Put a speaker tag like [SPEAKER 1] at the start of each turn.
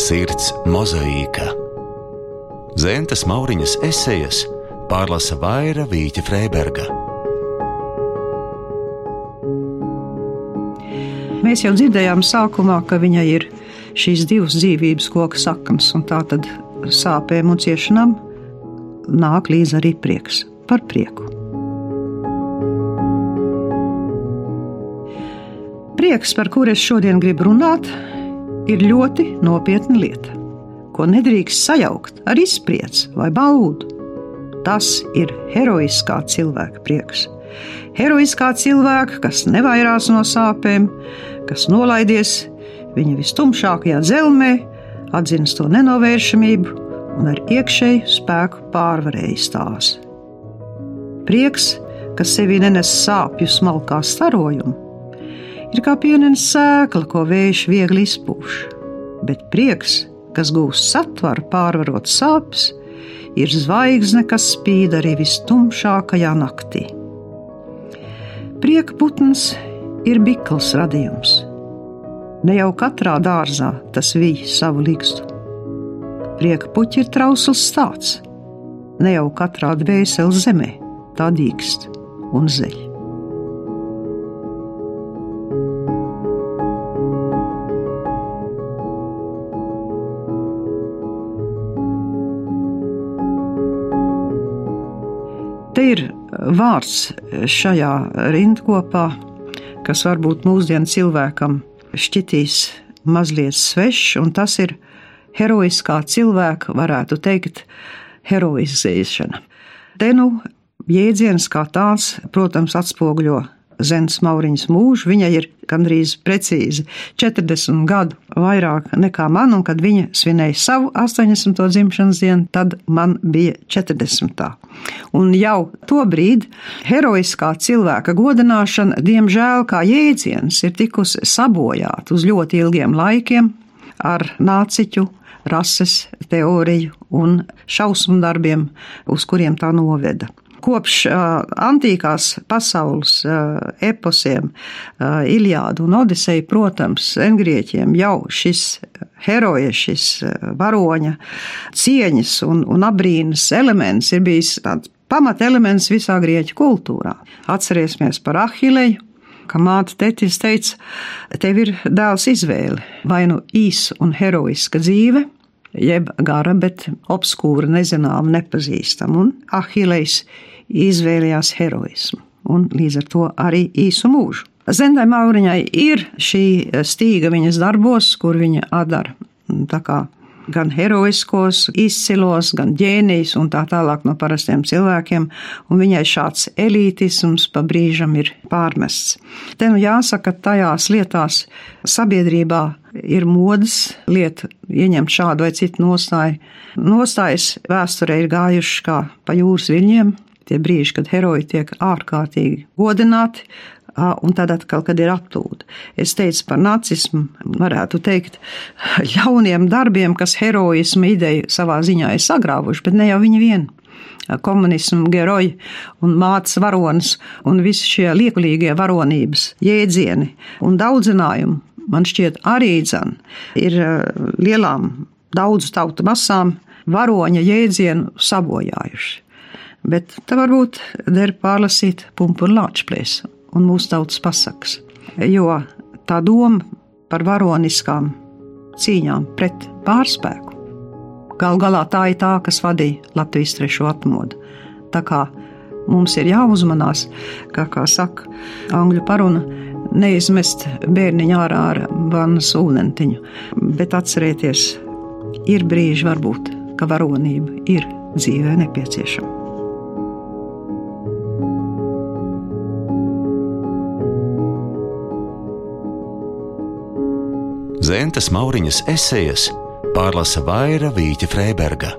[SPEAKER 1] Sirds mozaīka. Zentes Mauriņas esejas pārlasa Vaira Vīķa Freiberga.
[SPEAKER 2] Mēs jau dzirdējām sākumā, ka viņai ir šīs divas dzīvības koka saknes, un tā tad sāpēm un ciešanām nāk līdzi arī prieks par prieku. Prieks, par kuru es šodien gribu runāt, ir ļoti nopietna lieta, ko nedrīkst sajaukt ar izprieci vai baudu. Tas ir heroiskā cilvēka prieks. Heroiskā cilvēka, kas nevairās no sāpēm, kas nolaidies viņa vistumšākajā dzelzmē, atzīst to nenovēršamību un ar iekšēju spēku pārvarējis tās. Prieks, kas sevī nenes sāpju smalkā starojumu, ir kā pienenes sēkla, ko vējš viegli izpūš. Bet prieks, kas gūst satvaru pārvarot sāpes, ir zvaigzne, kas spīd arī vistumšākajā naktī. Prieka putns ir bikls radījums. Ne jau katrā dārzā tas vīja savu likstu. Prieka puķi ir trausls stāsts. Ne jau katrā dvēseles zemē tā dīkst un zeļ. Vārds šajā rindkopā, kas varbūt mūsdienu cilvēkam šķitīs mazliet svešs, un tas ir heroiskā cilvēka, varētu teikt, heroizēšana. Te nu jēdziens kā tāds, protams, atspoguļo Zemes Mauriņas mūžu. Viņa ir gandrīz precīzi 40 gadu vairāk nekā man, un kad viņa svinēja savu 80. dzimšanas dienu, tad man bija 40. Un jau to brīdi heroiskā cilvēka godināšana, diemžēl, kā jēdziens, ir tikusi sabojāta uz ļoti ilgiem laikiem ar nāciķu rases teoriju un šausmu darbiem, uz kuriem tā noveda. Kopš antīkās pasaules eposiem, Iliādu un Odiseju, protams, engrieķiem jau šis heroja, šis varoņa cieņas un, un abrīnas elements ir bijis tāds pamatelements visā grieķu kultūrā. Atcerēsimies par Ahileju, ka māte Tetis teica, tev ir dēls izvēle vai nu īsa un heroiska dzīve, jeb gara, bet obskūra, nezināma, nepazīstama. Un Ahilejs izvēlējās heroismu un līdz ar to arī īsu mūžu. Zendai Mauriņai ir šī stīga viņas darbos, kur viņa atdara gan heroiskos, izcilos, gan ģēnijs un tā tālāk no parastiem cilvēkiem, un viņai šāds elītisms pa brīžam ir pārmests. Te nu jāsaka, tajās lietās sabiedrībā ir modas lieta ieņemt šādu vai citu nostāju. Nostājas vēsturē ir gājušas kā pa jūras viļņiem, tie brīži, kad heroji tiek ārkārtīgi godināti, un tad atkal, kad ir aptūda. Es teicu par nacismu, varētu teikt, ļauniem darbiem, kas heroismu ideju savā ziņā ir sagrāvuši, bet ne jau viņi vien. Komunismu geroji un mātes varonis un visi šie liekulīgie varonības jēdzieni un daudzinājumi, man šķiet, arī dzan ir lielām daudzu tautu masām varoņa jēdzienu sabojājuši. Bet tā varbūt der pārlasīt pumpuru lāčplēsu un mūsu tautas pasakas. Jo tā doma par varoniskām cīņām pret pārspēku gal galā tā ir tā, kas vadīja Latvijas trešo atmodu. Tā kā mums ir jāuzmanās, ka, kā saka angļu paruna, neizmest bērniņu ārā ar vannas ūdentiņu, bet atcerieties, ir brīži varbūt, ka varonība ir dzīvē nepieciešama.
[SPEAKER 1] Zentes Mauriņas esejas pārlasa Vaira Vīķa Freiberga.